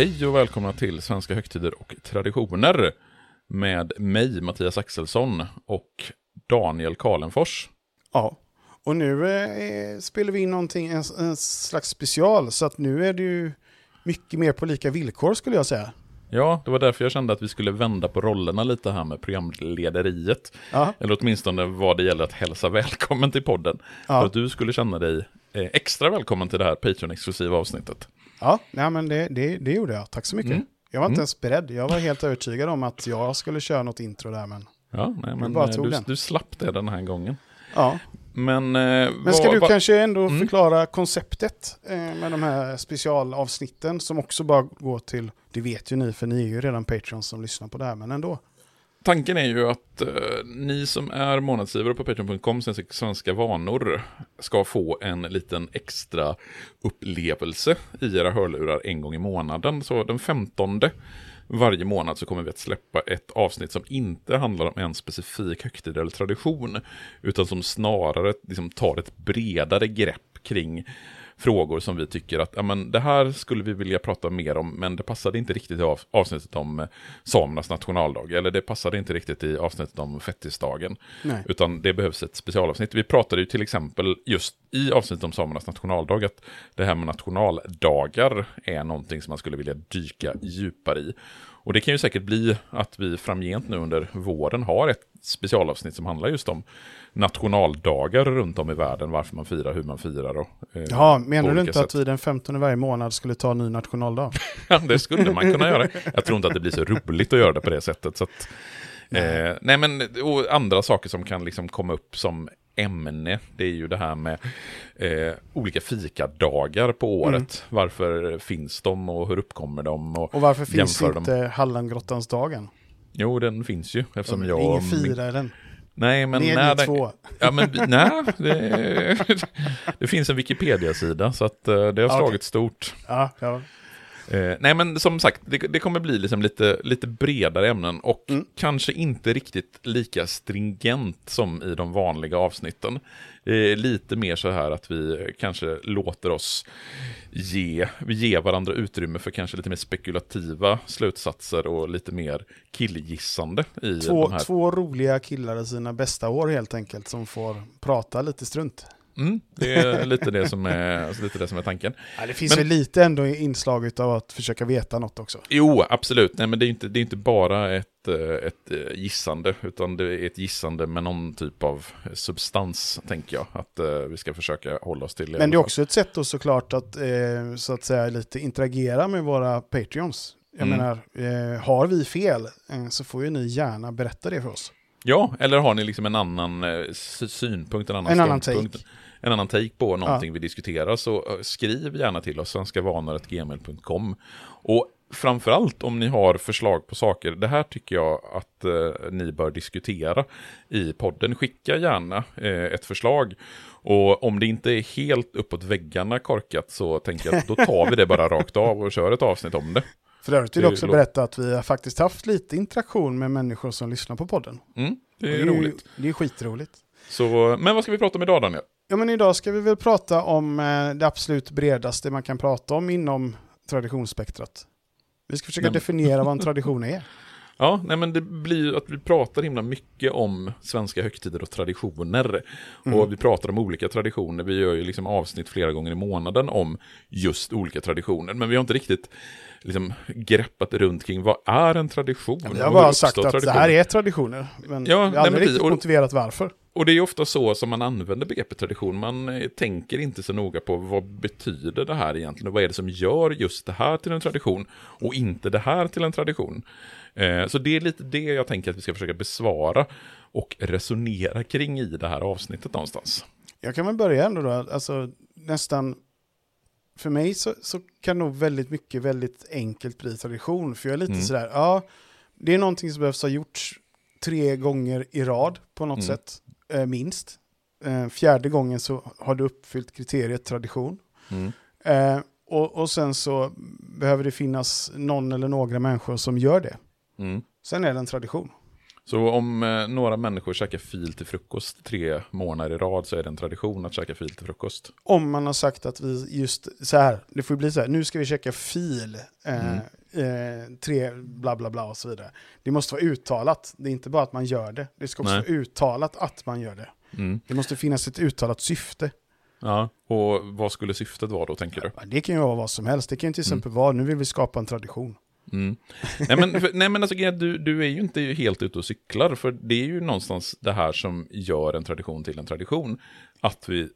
Hej och välkomna till Svenska högtider och traditioner med mig, Mattias Axelsson och Daniel Karlenfors. Ja, och nu eh, spelar vi in någonting, en, en slags special, så att nu är det ju mycket mer på lika villkor skulle jag säga. Ja, det var därför jag kände att vi skulle vända på rollerna lite här med programlederiet. Ja. Eller åtminstone vad det gäller att hälsa välkommen till podden. Ja. För att du skulle känna dig eh, extra välkommen till det här Patreon-exklusiva avsnittet. Ja, nej, men det, det, det gjorde jag. Tack så mycket. Mm. Jag var inte Mm. ens beredd. Jag var helt övertygad om att jag skulle köra något intro där, men Ja, nej, men bara eh, tog du, den. du slapp det den här gången. ja. Men, eh, Men ska vad- du vad- kanske ändå Mm. förklara konceptet eh, med de här specialavsnitten som också bara går till, det vet ju ni för ni är ju redan Patreons som lyssnar på det här, men ändå. Tanken är ju att eh, ni som är månadsgivare på patreon.com, svenska vanor, ska få en liten extra upplevelse i era hörlurar en gång i månaden. Så den 15 varje månad så kommer vi att släppa ett avsnitt som inte handlar om en specifik högtid eller tradition, utan som snarare liksom, tar ett bredare grepp kring frågor som vi tycker att ja, men det här skulle vi vilja prata mer om, men det passade inte riktigt i av, avsnittet om eh, samernas nationaldag, eller det passade inte riktigt i avsnittet om fettisdagen, Nej. utan det behövs ett specialavsnitt. Vi pratade ju till exempel just i avsnittet om samernas nationaldag att det här med nationaldagar är någonting som man skulle vilja dyka djupare i. Och det kan ju säkert bli att vi framgent nu under våren har ett specialavsnitt som handlar just om nationaldagar runt om i världen, varför man firar, hur man firar och eh, Ja, menar du inte att sätt. vi den 15 varje månad skulle ta en ny nationaldag? Ja, det skulle man kunna göra. Jag tror inte att det blir så roligt att göra det på det sättet. Så att, eh, nej, men och andra saker som kan liksom komma upp som ämne, det är ju det här med eh, olika fikadagar på året. Varför finns de och hur uppkommer de? Och, Och varför finns inte Hallangrottans dagen? Jo, den finns ju. Eftersom jag... Ingen firar den. Nej, men Ni är när den, två. Ja, men nej, det, det finns en Wikipedia-sida så att eh, det har slagit okej. stort. Ja, ja. Eh, nej men som sagt, det, det kommer bli liksom lite, lite bredare ämnen och Mm. kanske inte riktigt lika stringent som i de vanliga avsnitten. Eh, lite mer så här att vi kanske låter oss ge, vi ger varandra utrymme för kanske lite mer spekulativa slutsatser och lite mer killgissande i Två, två roliga killar i sina bästa år helt enkelt som får prata lite strunt. Mm, det är lite det som är, alltså lite det som är tanken. Ja, det finns Men- väl lite ändå inslaget av att försöka veta något också. Jo, absolut. Nej, men det är inte, det är inte bara ett, eh, ett eh, gissande, utan det är ett gissande med någon typ av substans, tänker jag, att eh, vi ska försöka hålla oss till. Men det är också ett sätt då såklart att så att säga lite interagera med våra Patreons. Jag Mm. menar, har vi fel så får ju ni gärna berätta det för oss. Ja, eller har ni liksom en annan eh, sy- synpunkt, en annan En annan take. en annan take på någonting vi diskuterar, så eh, skriv gärna till oss, svenskavanor.gmail.com. Och framförallt om ni har förslag på saker, det här tycker jag att eh, ni bör diskutera i podden. Skicka gärna eh, ett förslag. Och om det inte är helt uppåt väggarna korkat så tänker jag att då tar vi det bara rakt av och kör ett avsnitt om det. För övrigt vill Det jag också berätta att vi har faktiskt haft lite interaktion med människor som lyssnar på podden. Mm, det är ju- roligt. Det är skitroligt. Så, men vad ska vi prata om idag Daniel? Ja, men idag ska vi väl prata om eh, det absolut bredaste man kan prata om inom traditionsspektrat. Vi ska försöka Nej, definiera vad en tradition är. Ja, nej men det blir ju att vi pratar himla mycket om svenska högtider och traditioner. Mm. Och vi pratar om olika traditioner. Vi gör ju liksom avsnitt flera gånger i månaden om just olika traditioner. Men vi har inte riktigt liksom greppat runt kring vad är en tradition? Vi Och har bara sagt att det traditioner? här är traditioner. Men Ja, vi har nej, aldrig men riktigt. Och- motiverat varför. Och det är ofta så som man använder begreppet tradition. Man eh, tänker inte så noga på vad betyder det här egentligen och vad är det som gör just det här till en tradition och inte det här till en tradition. Eh, så det är lite det jag tänker att vi ska försöka besvara och resonera kring i det här avsnittet någonstans. Jag kan väl börja ändå då, alltså nästan, för mig så, så kan nog väldigt mycket väldigt enkelt bli tradition, för jag är lite Mm. sådär, ja, det är någonting som behövs ha gjorts tre gånger i rad på något Mm. sätt, eh, minst. Eh, fjärde gången så har du uppfyllt kriteriet tradition. Mm. Eh, och, och sen så behöver det finnas någon eller några människor som gör det. Mm. Sen är det en tradition. Så om eh, några människor käkar fil till frukost tre månader i rad så är det en tradition att käka fil till frukost. Om man har sagt att vi just så här, det får bli så här, nu ska vi checka fil, eh, Mm. Eh, tre bla bla bla och så vidare. Det måste vara uttalat, det är inte bara att man gör det, det ska också Nej. vara uttalat att man gör det. Mm. Det måste finnas ett uttalat syfte. Ja, och vad skulle syftet vara då tänker du? Ja, Det kan ju vara vad som helst, det kan ju till exempel vara, nu vill vi skapa en tradition. Mm. Nej men, för, nej, men alltså, du, du är ju inte helt ute och cyklar, för det är ju någonstans det här som gör en tradition till en tradition. Att vi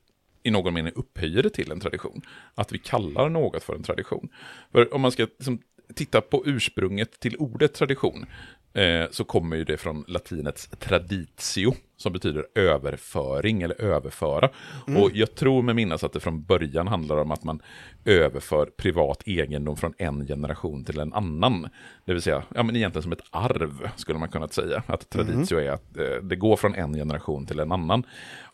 i någon mening upphöjer det till en tradition. Att vi kallar något för en tradition. För om man ska liksom, titta på ursprunget till ordet tradition, eh, så kommer ju det från latinets traditio, som betyder överföring eller överföra. Och jag tror med minnas att det från början handlar om att man överför privat egendom från en generation till en annan. Det vill säga, ja men egentligen som ett arv skulle man kunna säga. Att traditio är att eh, det går från en generation till en annan.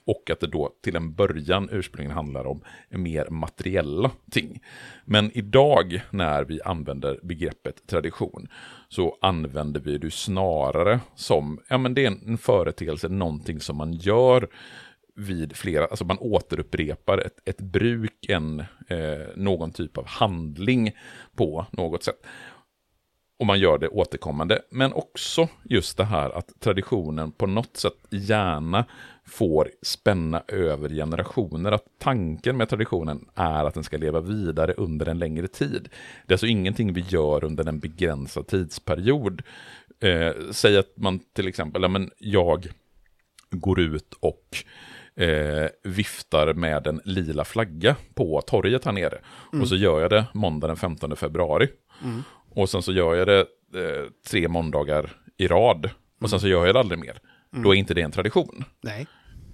Och att det då till en början ursprungligen handlar om mer materiella ting. Men idag när vi använder begreppet tradition så använder vi det snarare som, ja men det är en företeelse, någonting som man gör vid flera, alltså man återupprepar ett, ett bruk, en, eh, någon typ av handling på något sätt. Och man gör det återkommande. Men också just det här att traditionen på något sätt gärna får spänna över generationer. Att tanken med traditionen är att den ska leva vidare under en längre tid. Det är alltså ingenting vi gör under en begränsad tidsperiod. Eh, säg att man till exempel, ja, men jag går ut och eh, viftar med en lila flagga på torget här nere. Och så gör jag det måndag den 15 februari. Och sen så gör jag det eh, tre måndagar i rad. Och sen så gör jag det aldrig mer. Då är inte det en tradition. Nej.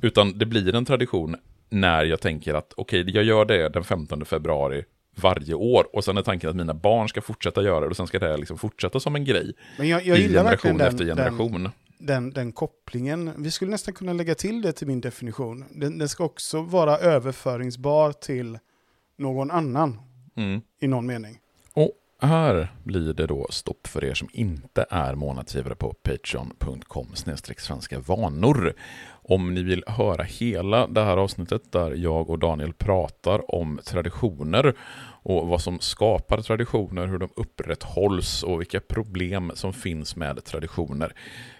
Utan det blir en tradition när jag tänker att okej, jag gör det den 15 februari varje år. Och sen är tanken att mina barn ska fortsätta göra det och sen ska det liksom fortsätta som en grej. Men jag, jag I gillar generation verkligen efter den, generation. den, den, den kopplingen. Vi skulle nästan kunna lägga till det till min definition. Den, den ska också vara överföringsbar till någon annan Mm. i någon mening. Här blir det då stopp för er som inte är månadsgivare på patreon.com svenska vanor. Om ni vill höra hela det här avsnittet där jag och Daniel pratar om traditioner och vad som skapar traditioner, hur de upprätthålls och vilka problem som finns med traditioner.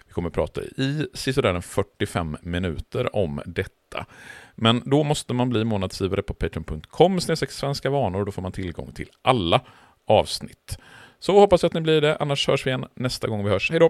Vi kommer prata i sisådär 45 minuter om detta. Men då måste man bli månadsgivare på patreon.com svenska vanor. Då får man tillgång till alla avsnitt. Så hoppas jag att ni blir det, annars hörs vi igen nästa gång vi hörs. Hej då!